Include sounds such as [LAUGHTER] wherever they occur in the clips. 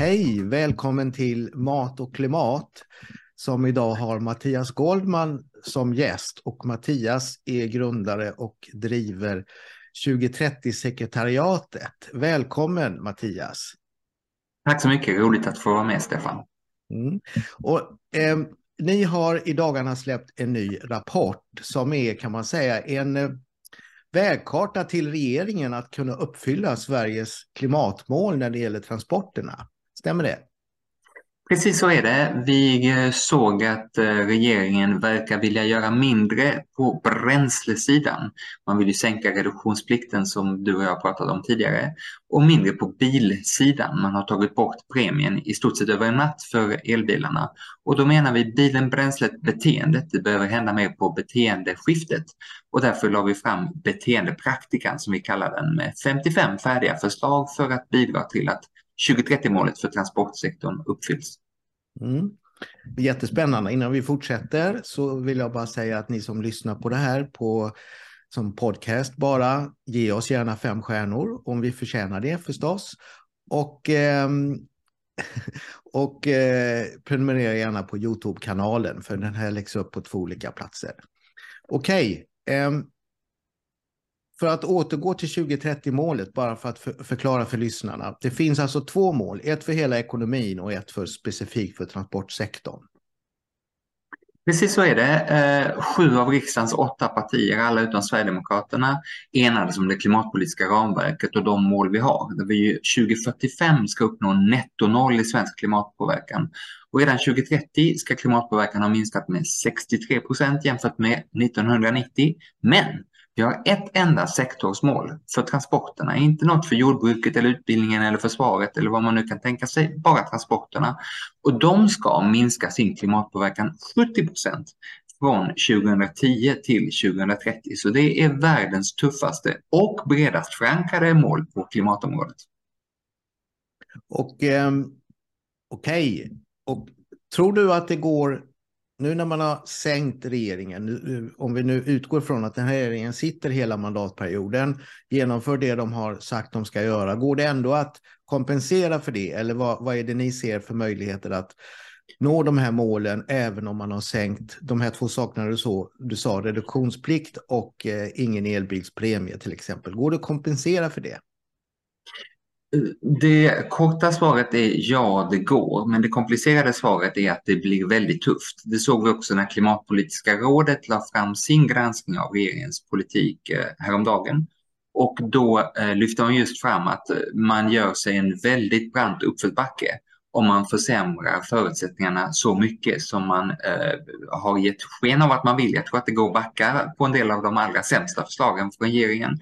Hej, välkommen till Mat och klimat som idag har Mattias Goldman som gäst och Mattias är grundare och driver 2030-sekretariatet. Välkommen Mattias! Tack så mycket, roligt att få vara med Stefan. Mm. Och, eh, ni har i dagarna släppt en ny rapport som är kan man säga en eh, vägkarta till regeringen att kunna uppfylla Sveriges klimatmål när det gäller transporterna. Stämmer det? Precis så är det. Vi eh, såg att eh, regeringen verkar vilja göra mindre på bränslesidan. Man vill ju sänka reduktionsplikten som du och jag pratade om tidigare och mindre på bilsidan. Man har tagit bort premien i stort sett över en natt för elbilarna. Och då menar vi bilen, bränslet, beteendet. Det behöver hända mer på beteendeskiftet. Och därför la vi fram beteendepraktikan som vi kallar den med 55 färdiga förslag för att bidra till att 2030-målet för transportsektorn uppfylls. Mm. Jättespännande. Innan vi fortsätter så vill jag bara säga att ni som lyssnar på det här på, som podcast bara, ge oss gärna fem stjärnor om vi förtjänar det förstås. Och, eh, [LAUGHS] och eh, prenumerera gärna på Youtube-kanalen för den här läggs upp på två olika platser. Okej, okay. eh, för att återgå till 2030-målet, bara för att för, förklara för lyssnarna. Det finns alltså två mål, ett för hela ekonomin och ett för specifikt för transportsektorn. Precis så är det. Eh, sju av riksdagens åtta partier, alla utom Sverigedemokraterna, enades om det klimatpolitiska ramverket och de mål vi har. Där vi 2045 ska uppnå netto noll i svensk klimatpåverkan. Och redan 2030 ska klimatpåverkan ha minskat med 63 procent jämfört med 1990. Men vi har ett enda sektorsmål för transporterna, inte något för jordbruket eller utbildningen eller försvaret eller vad man nu kan tänka sig, bara transporterna. Och de ska minska sin klimatpåverkan 70 procent från 2010 till 2030. Så det är världens tuffaste och bredast förankrade mål på klimatområdet. Och eh, okej, okay. och tror du att det går nu när man har sänkt regeringen, om vi nu utgår från att den här regeringen sitter hela mandatperioden, genomför det de har sagt de ska göra, går det ändå att kompensera för det? Eller vad, vad är det ni ser för möjligheter att nå de här målen även om man har sänkt de här två sakerna du, så, du sa, reduktionsplikt och eh, ingen elbilspremie till exempel. Går det att kompensera för det? Det korta svaret är ja, det går, men det komplicerade svaret är att det blir väldigt tufft. Det såg vi också när Klimatpolitiska rådet la fram sin granskning av regeringens politik eh, häromdagen. Och då eh, lyfte man just fram att eh, man gör sig en väldigt brant uppförsbacke om man försämrar förutsättningarna så mycket som man eh, har gett sken av att man vill. Jag tror att det går att backa på en del av de allra sämsta förslagen från regeringen.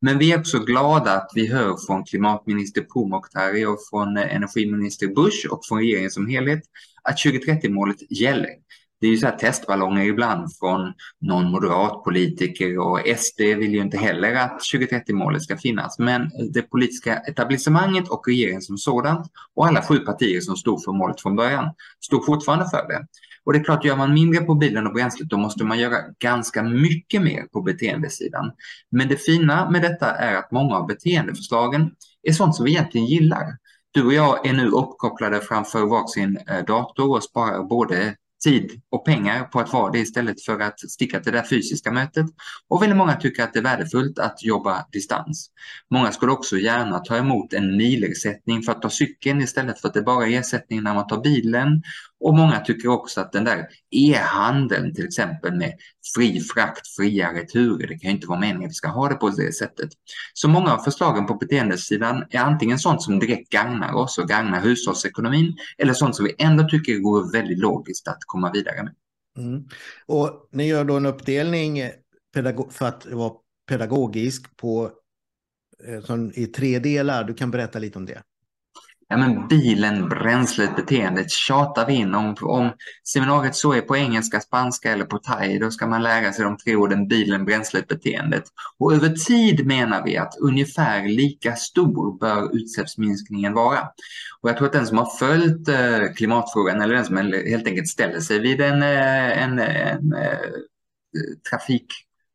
Men vi är också glada att vi hör från klimatminister Pourmokhtari och från eh, energiminister Bush och från regeringen som helhet att 2030-målet gäller. Det är ju så här testballonger ibland från någon moderat politiker och SD vill ju inte heller att 2030-målet ska finnas. Men det politiska etablissemanget och regeringen som sådant och alla sju partier som stod för målet från början stod fortfarande för det. Och det är klart, gör man mindre på bilen och bränslet då måste man göra ganska mycket mer på beteendesidan. Men det fina med detta är att många av beteendeförslagen är sånt som vi egentligen gillar. Du och jag är nu uppkopplade framför varsin eh, dator och sparar både tid och pengar på att vara det istället för att sticka till det där fysiska mötet. Och väldigt många tycker att det är värdefullt att jobba distans. Många skulle också gärna ta emot en milersättning för att ta cykeln istället för att det bara är ersättning när man tar bilen. Och många tycker också att den där e-handeln till exempel med fri frakt, fria returer, det kan ju inte vara meningen att vi ska ha det på det sättet. Så många av förslagen på beteendesidan är antingen sånt som direkt gagnar oss och gagnar hushållsekonomin eller sånt som vi ändå tycker går väldigt logiskt att komma vidare med. Mm. Och ni gör då en uppdelning för att vara pedagogisk på, eh, som, i tre delar. Du kan berätta lite om det ja, men bilen, bränslet, beteendet tjatar vi in. Om, om seminariet så är på engelska, spanska eller på thai, då ska man lära sig de tre orden bilen, bränslet, beteendet. Och över tid menar vi att ungefär lika stor bör utsläppsminskningen vara. Och jag tror att den som har följt eh, klimatfrågan eller den som helt enkelt ställer sig vid en, eh, en, en, en eh, trafik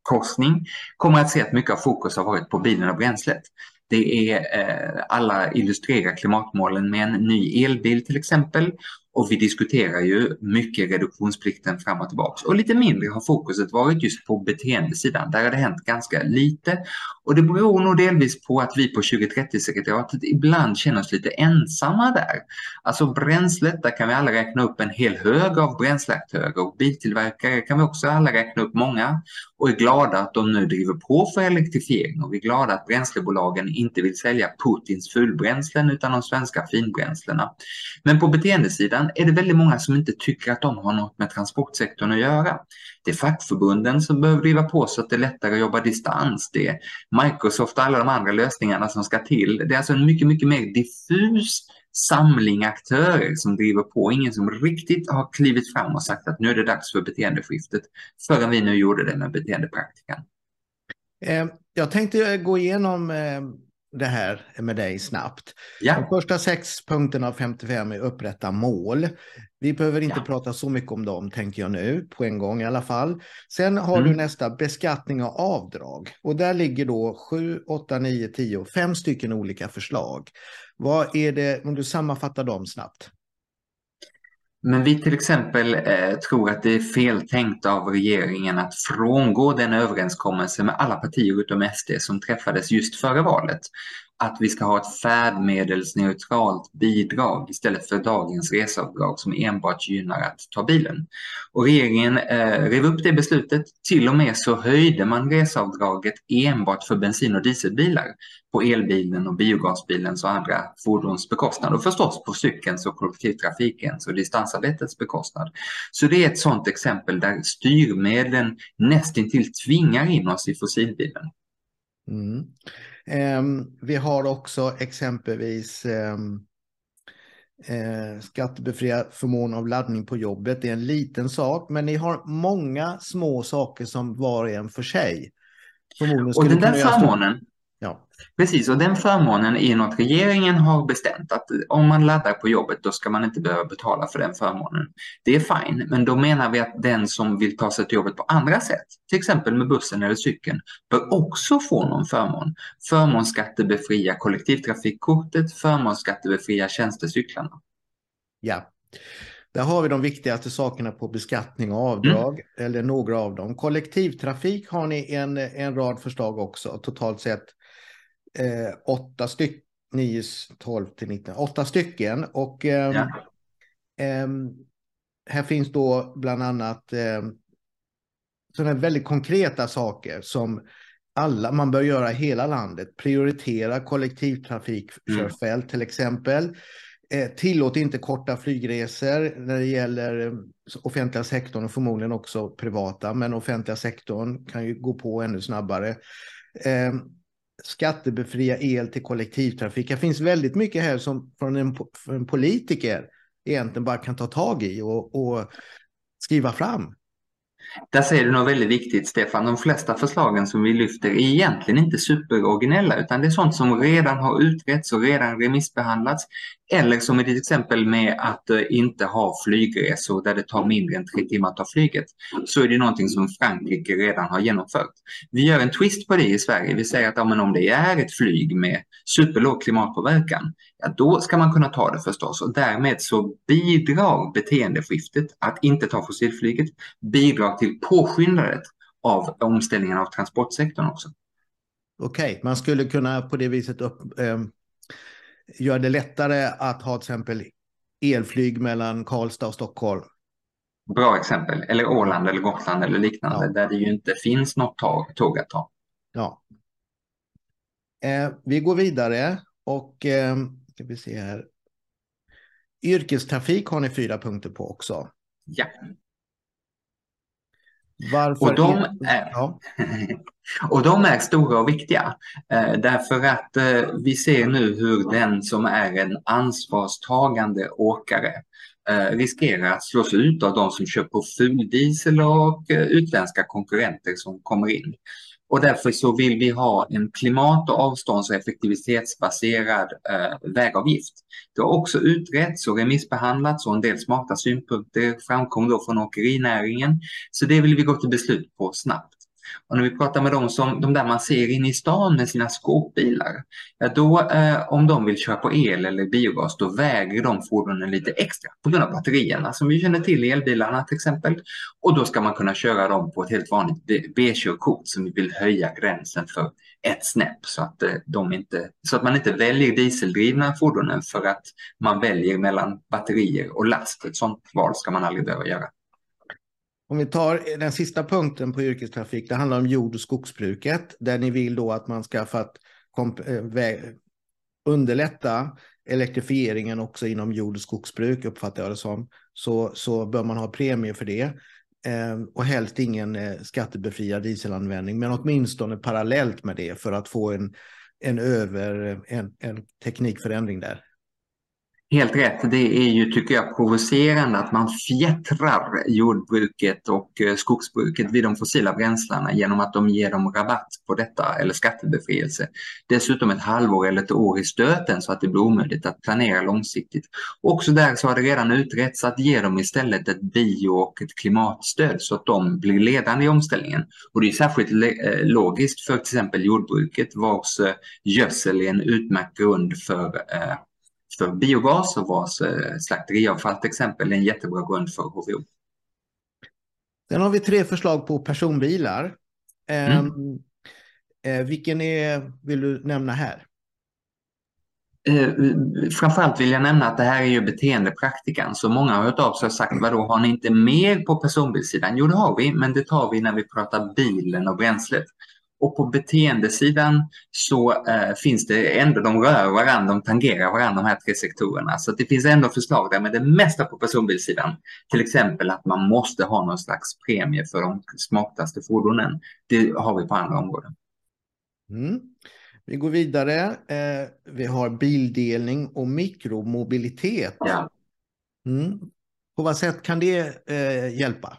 korsning kommer att se att mycket av fokus har varit på bilen och bränslet. Det är eh, alla illustrerar klimatmålen med en ny elbil till exempel och vi diskuterar ju mycket reduktionsplikten fram och tillbaka. Och lite mindre har fokuset varit just på beteendesidan. Där har det hänt ganska lite. Och det beror nog delvis på att vi på 2030-sekretariatet ibland känner oss lite ensamma där. Alltså bränslet, där kan vi alla räkna upp en hel hög av bränsleaktörer och biltillverkare kan vi också alla räkna upp många och är glada att de nu driver på för elektrifiering och vi är glada att bränslebolagen inte vill sälja Putins fulbränslen utan de svenska finbränslena. Men på beteendesidan är det väldigt många som inte tycker att de har något med transportsektorn att göra. Det är fackförbunden som behöver driva på så att det är lättare att jobba distans. Det är Microsoft och alla de andra lösningarna som ska till. Det är alltså en mycket, mycket mer diffus samling aktörer som driver på. Ingen som riktigt har klivit fram och sagt att nu är det dags för beteendeskiftet förrän vi nu gjorde det med beteendepraktikan. Eh, jag tänkte gå igenom eh, det här med dig snabbt. Ja. De första sex punkterna av 55 är upprätta mål. Vi behöver inte ja. prata så mycket om dem, tänker jag nu, på en gång i alla fall. Sen har mm. du nästa beskattning av avdrag och där ligger då 7, 8, 9, 10, fem stycken olika förslag. Vad är det, om du sammanfattar dem snabbt? Men vi till exempel eh, tror att det är feltänkt av regeringen att frångå den överenskommelse med alla partier utom SD som träffades just före valet att vi ska ha ett färdmedelsneutralt bidrag istället för dagens reseavdrag som enbart gynnar att ta bilen. Och regeringen eh, rev upp det beslutet. Till och med så höjde man reseavdraget enbart för bensin och dieselbilar på elbilen och biogasbilens och andra fordons bekostnad och förstås på cykelns och kollektivtrafikens och distansarbetets bekostnad. Så det är ett sådant exempel där styrmedlen nästintill tvingar in oss i fossilbilen. Mm. Ehm, vi har också exempelvis ehm, eh, skattebefriad förmån av laddning på jobbet. Det är en liten sak, men ni har många små saker som var och en för sig. Och den där förmånen, Ja. Precis, och den förmånen är något regeringen har bestämt att om man laddar på jobbet då ska man inte behöva betala för den förmånen. Det är fine, men då menar vi att den som vill ta sig till jobbet på andra sätt, till exempel med bussen eller cykeln, bör också få någon förmån. Förmånsskattebefria kollektivtrafikkortet, förmånsskattebefria tjänstecyklarna. Ja, där har vi de viktigaste sakerna på beskattning och avdrag, mm. eller några av dem. Kollektivtrafik har ni en, en rad förslag också, totalt sett eh, åtta stycken, 9, 12 till 19, åtta stycken. Och eh, ja. eh, här finns då bland annat eh, sådana väldigt konkreta saker som alla, man bör göra hela landet. Prioritera kollektivtrafikkörfält mm. till exempel. Eh, tillåt inte korta flygresor när det gäller eh, offentliga sektorn och förmodligen också privata, men offentliga sektorn kan ju gå på ännu snabbare. Eh, skattebefria el till kollektivtrafik. Det finns väldigt mycket här som från en, en politiker egentligen bara kan ta tag i och, och skriva fram. Där säger du något väldigt viktigt Stefan. De flesta förslagen som vi lyfter är egentligen inte superoriginella utan det är sånt som redan har utretts och redan remissbehandlats. Eller som i ditt exempel med att eh, inte ha flygresor där det tar mindre än tre timmar att ta flyget. Så är det någonting som Frankrike redan har genomfört. Vi gör en twist på det i Sverige. Vi säger att ja, om det är ett flyg med superlåg klimatpåverkan, ja, då ska man kunna ta det förstås. Och därmed så bidrar beteendeskiftet, att inte ta fossilflyget, bidrar till påskyndandet av omställningen av transportsektorn också. Okej, okay, man skulle kunna på det viset upp, eh, gör det lättare att ha till exempel elflyg mellan Karlstad och Stockholm. Bra exempel. Eller Åland eller Gotland eller liknande ja. där det ju inte finns något tåg att ta. Ja. Eh, vi går vidare och eh, ska vi se här. Yrkestrafik har ni fyra punkter på också. Ja. Varför? Och de, är, ja. [LAUGHS] och de är stora och viktiga eh, därför att eh, vi ser nu hur den som är en ansvarstagande åkare eh, riskerar att slås ut av de som kör på fuldiesel och utländska konkurrenter som kommer in. Och därför så vill vi ha en klimat och avstånds och effektivitetsbaserad eh, vägavgift. Det har också utretts och remissbehandlats och en del smarta synpunkter framkom då från åkerinäringen. Så det vill vi gå till beslut på snabbt. Och när vi pratar med dem som de där man ser inne i stan med sina skåpbilar, ja då eh, om de vill köra på el eller biogas, då väger de fordonen lite extra på grund av batterierna som vi känner till i elbilarna till exempel. Och då ska man kunna köra dem på ett helt vanligt B-körkort som vi vill höja gränsen för ett snäpp så att, eh, de inte, så att man inte väljer dieseldrivna fordonen för att man väljer mellan batterier och last. Ett sådant val ska man aldrig behöva göra. Om vi tar den sista punkten på yrkestrafik, det handlar om jord och skogsbruket, där ni vill då att man ska för att eh, underlätta elektrifieringen också inom jord och skogsbruk, uppfattar jag det som, så, så bör man ha premie för det. Eh, och helst ingen eh, skattebefriad dieselanvändning, men åtminstone parallellt med det för att få en, en, över, en, en teknikförändring där. Helt rätt. Det är ju, tycker jag, provocerande att man fjättrar jordbruket och eh, skogsbruket vid de fossila bränslena genom att de ger dem rabatt på detta eller skattebefrielse. Dessutom ett halvår eller ett år i stöten så att det blir omöjligt att planera långsiktigt. Också där så har det redan utretts att ge dem istället ett bio och ett klimatstöd så att de blir ledande i omställningen. Och det är särskilt eh, logiskt för till exempel jordbruket vars eh, gödsel är en utmärkt grund för för biogas och vars eh, slakteriavfall till exempel är en jättebra grund för HVO. Sen har vi tre förslag på personbilar. Mm. Eh, vilken är, vill du nämna här? Eh, framförallt vill jag nämna att det här är ju beteendepraktikan, så många har hört av sig och sagt vadå, har ni inte mer på personbilsidan? Jo, det har vi, men det tar vi när vi pratar bilen och bränslet. Och på beteendesidan så eh, finns det ändå, de rör varandra, de tangerar varandra de här tre sektorerna. Så det finns ändå förslag där, men det mesta på personbilsidan, till exempel att man måste ha någon slags premie för de smartaste fordonen, det har vi på andra områden. Mm. Vi går vidare. Eh, vi har bildelning och mikromobilitet. Ja. Mm. På vad sätt kan det eh, hjälpa?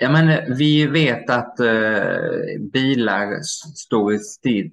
Ja, men vi vet att eh, bilar står i still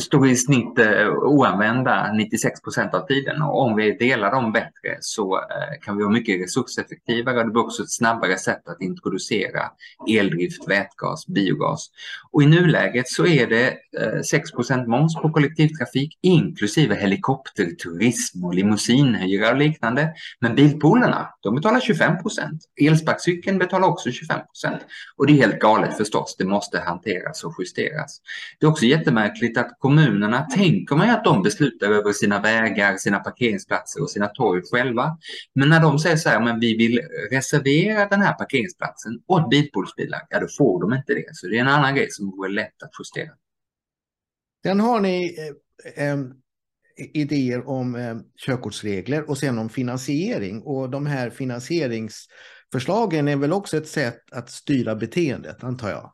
står i snitt eh, oanvända 96 procent av tiden och om vi delar dem bättre så eh, kan vi vara mycket resurseffektivare och det blir också ett snabbare sätt att introducera eldrift, vätgas, biogas. Och i nuläget så är det eh, 6 procent moms på kollektivtrafik inklusive helikopterturism och limousinhyra och liknande. Men bilpoolerna, de betalar 25 procent. Elsparkcykeln betalar också 25 procent. Och det är helt galet förstås, det måste hanteras och justeras. Det är också jättemärkligt att kommunerna tänker man att de beslutar över sina vägar, sina parkeringsplatser och sina torg själva. Men när de säger så här, men vi vill reservera den här parkeringsplatsen åt bilpoolsbilar, ja då får de inte det. Så det är en annan grej som vore lätt att justera. Sen har ni eh, eh, idéer om eh, körkortsregler och sen om finansiering. Och de här finansieringsförslagen är väl också ett sätt att styra beteendet, antar jag?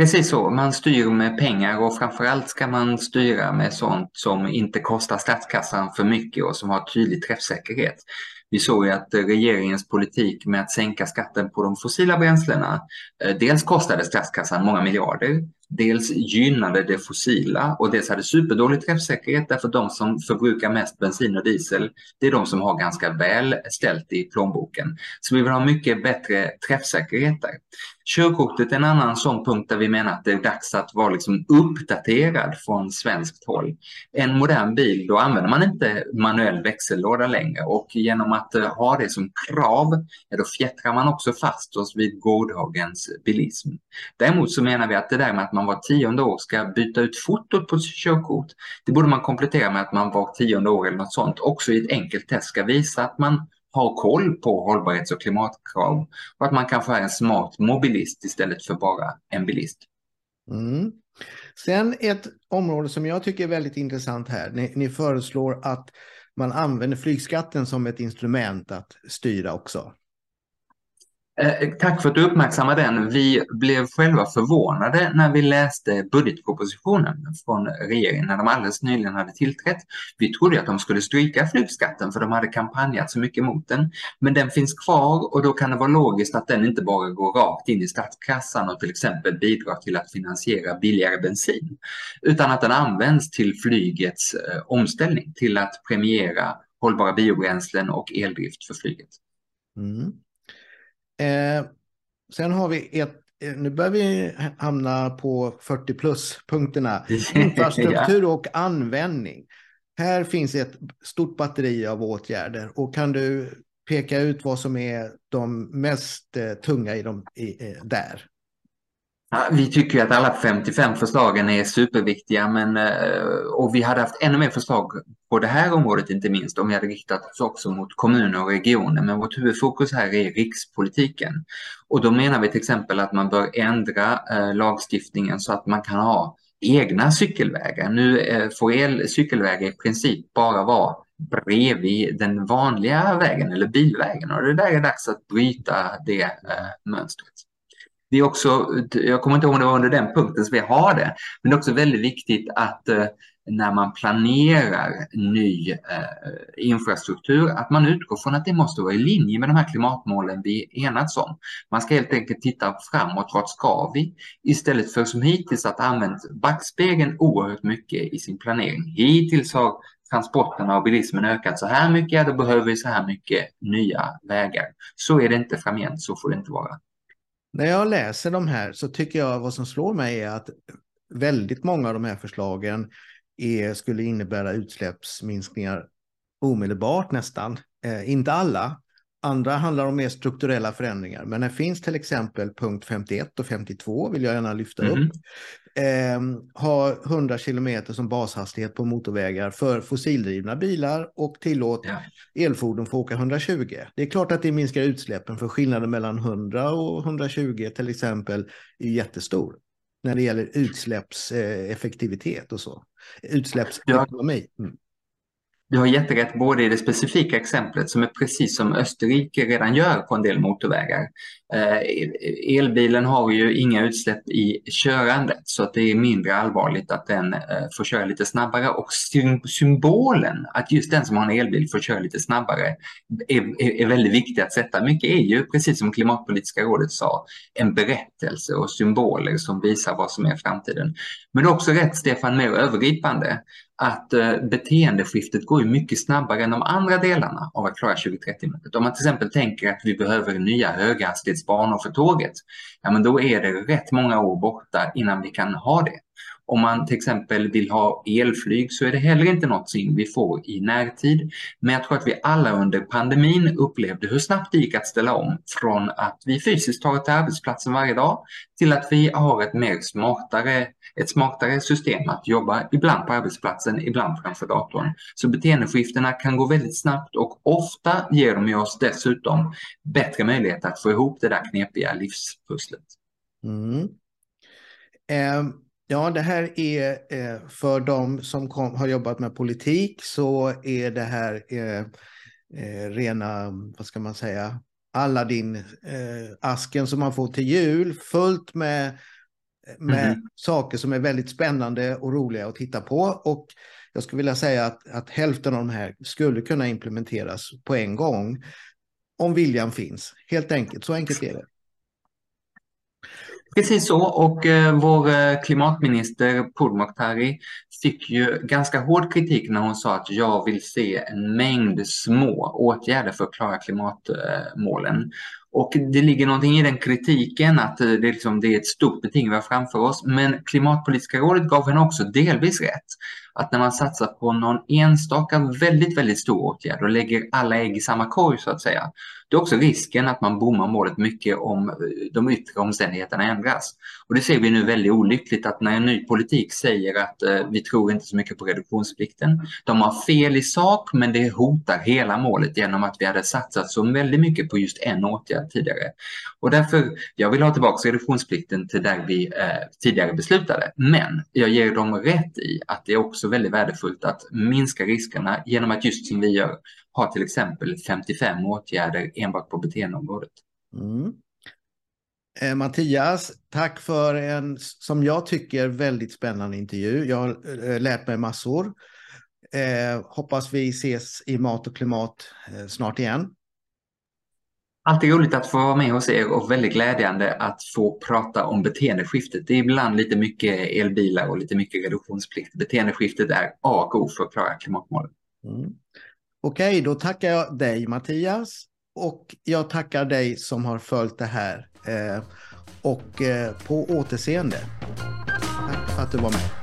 Precis så, man styr med pengar och framförallt ska man styra med sånt som inte kostar statskassan för mycket och som har tydlig träffsäkerhet. Vi såg ju att regeringens politik med att sänka skatten på de fossila bränslena eh, dels kostade statskassan många miljarder dels gynnade det fossila och dels hade superdålig träffsäkerhet därför de som förbrukar mest bensin och diesel, det är de som har ganska väl ställt i plånboken. Så vi vill ha mycket bättre träffsäkerhet där. Körkortet är en annan sån punkt där vi menar att det är dags att vara liksom uppdaterad från svenskt håll. En modern bil, då använder man inte manuell växellåda längre och genom att eh, ha det som krav, ja, då fjättrar man också fast oss vid gårdagens bilism. Däremot så menar vi att det där med att man man var tionde år ska byta ut fotot på sitt körkort. Det borde man komplettera med att man var tionde år eller något sånt också i ett enkelt test ska visa att man har koll på hållbarhets och klimatkrav och att man kanske är en smart mobilist istället för bara en bilist. Mm. Sen ett område som jag tycker är väldigt intressant här. Ni, ni föreslår att man använder flygskatten som ett instrument att styra också. Eh, tack för att du uppmärksammar den. Vi blev själva förvånade när vi läste budgetpropositionen från regeringen när de alldeles nyligen hade tillträtt. Vi trodde att de skulle stryka flygskatten för de hade kampanjat så mycket mot den. Men den finns kvar och då kan det vara logiskt att den inte bara går rakt in i statskassan och till exempel bidrar till att finansiera billigare bensin. Utan att den används till flygets eh, omställning, till att premiera hållbara biobränslen och eldrift för flyget. Mm. Eh, sen har vi ett eh, nu börjar vi hamna på 40 plus-punkterna. [LAUGHS] Infrastruktur och användning. Här finns ett stort batteri av åtgärder och kan du peka ut vad som är de mest eh, tunga i dem i, eh, där? Ja, vi tycker att alla 55 förslagen är superviktiga men, eh, och vi hade haft ännu mer förslag på det här området inte minst om vi hade riktat oss också mot kommuner och regioner. Men vårt huvudfokus här är rikspolitiken. Och då menar vi till exempel att man bör ändra eh, lagstiftningen så att man kan ha egna cykelvägar. Nu eh, får el cykelvägar i princip bara vara bredvid den vanliga vägen eller bilvägen och det där är dags att bryta det mönstret. Det är också, jag kommer inte ihåg om det var under den punkten som vi har det, men det är också väldigt viktigt att eh, när man planerar ny eh, infrastruktur att man utgår från att det måste vara i linje med de här klimatmålen vi enats om. Man ska helt enkelt titta framåt, vart ska vi? Istället för som hittills att använda backspegeln oerhört mycket i sin planering. Hittills har transporterna och bilismen ökat så här mycket, ja, då behöver vi så här mycket nya vägar. Så är det inte framgent, så får det inte vara. När jag läser de här så tycker jag vad som slår mig är att väldigt många av de här förslagen är, skulle innebära utsläppsminskningar omedelbart nästan. Eh, inte alla. Andra handlar om mer strukturella förändringar. Men det finns till exempel punkt 51 och 52 vill jag gärna lyfta mm. upp. Eh, ha 100 kilometer som bashastighet på motorvägar för fossildrivna bilar och tillåt ja. elfordon få åka 120. Det är klart att det minskar utsläppen för skillnaden mellan 100 och 120 till exempel är jättestor när det gäller utsläppseffektivitet och så. Utsläppsekonomi. Mm. Du har jätterätt både i det specifika exemplet som är precis som Österrike redan gör på en del motorvägar. Eh, elbilen har ju inga utsläpp i körandet så att det är mindre allvarligt att den eh, får köra lite snabbare och symbolen att just den som har en elbil får köra lite snabbare är, är, är väldigt viktig att sätta. Mycket är ju, precis som Klimatpolitiska rådet sa, en berättelse och symboler som visar vad som är framtiden. Men också rätt, Stefan, mer övergripande att eh, beteendeskiftet går ju mycket snabbare än de andra delarna av att klara 2030-målet. Om man till exempel tänker att vi behöver nya höghastighets och för tåget, ja men då är det rätt många år borta innan vi kan ha det. Om man till exempel vill ha elflyg så är det heller inte något vi får i närtid. Men jag tror att vi alla under pandemin upplevde hur snabbt det gick att ställa om från att vi fysiskt tar till arbetsplatsen varje dag till att vi har ett mer smartare, ett smartare system att jobba ibland på arbetsplatsen, ibland framför datorn. Så beteendeskiftena kan gå väldigt snabbt och ofta ger de oss dessutom bättre möjlighet att få ihop det där knepiga livspusslet. Mm. Um Ja, det här är eh, för de som kom, har jobbat med politik så är det här eh, eh, rena, vad ska man säga, Aladdin-asken som man får till jul, fullt med, med mm. saker som är väldigt spännande och roliga att titta på. Och jag skulle vilja säga att, att hälften av de här skulle kunna implementeras på en gång om viljan finns. Helt enkelt, så enkelt är det. Precis så och eh, vår eh, klimatminister Pourmokhtari fick ju ganska hård kritik när hon sa att jag vill se en mängd små åtgärder för att klara klimatmålen. Och det ligger någonting i den kritiken att eh, det liksom, det är ett stort beting vi har framför oss. Men Klimatpolitiska rådet gav henne också delvis rätt. Att när man satsar på någon enstaka väldigt, väldigt stor åtgärd och lägger alla ägg i samma korg så att säga, det är också risken att man bommar målet mycket om eh, de yttre omständigheterna ändras. Och det ser vi nu väldigt olyckligt att när en ny politik säger att eh, vi tror inte så mycket på reduktionsplikten. De har fel i sak men det hotar hela målet genom att vi hade satsat så väldigt mycket på just en åtgärd tidigare. Och därför, jag vill ha tillbaka reduktionsplikten till där vi eh, tidigare beslutade. Men jag ger dem rätt i att det också också väldigt värdefullt att minska riskerna genom att just som vi gör ha till exempel 55 åtgärder enbart på beteendeområdet. Mm. Eh, Mattias, tack för en, som jag tycker, väldigt spännande intervju. Jag har eh, lärt mig massor. Eh, hoppas vi ses i Mat och klimat eh, snart igen. Alltid roligt att få vara med hos er och väldigt glädjande att få prata om beteendeskiftet. Det är ibland lite mycket elbilar och lite mycket reduktionsplikt. Beteendeskiftet är A och O för att klara klimatmålen. Mm. Okej, då tackar jag dig Mattias och jag tackar dig som har följt det här. Eh, och eh, på återseende. Tack för att du var med.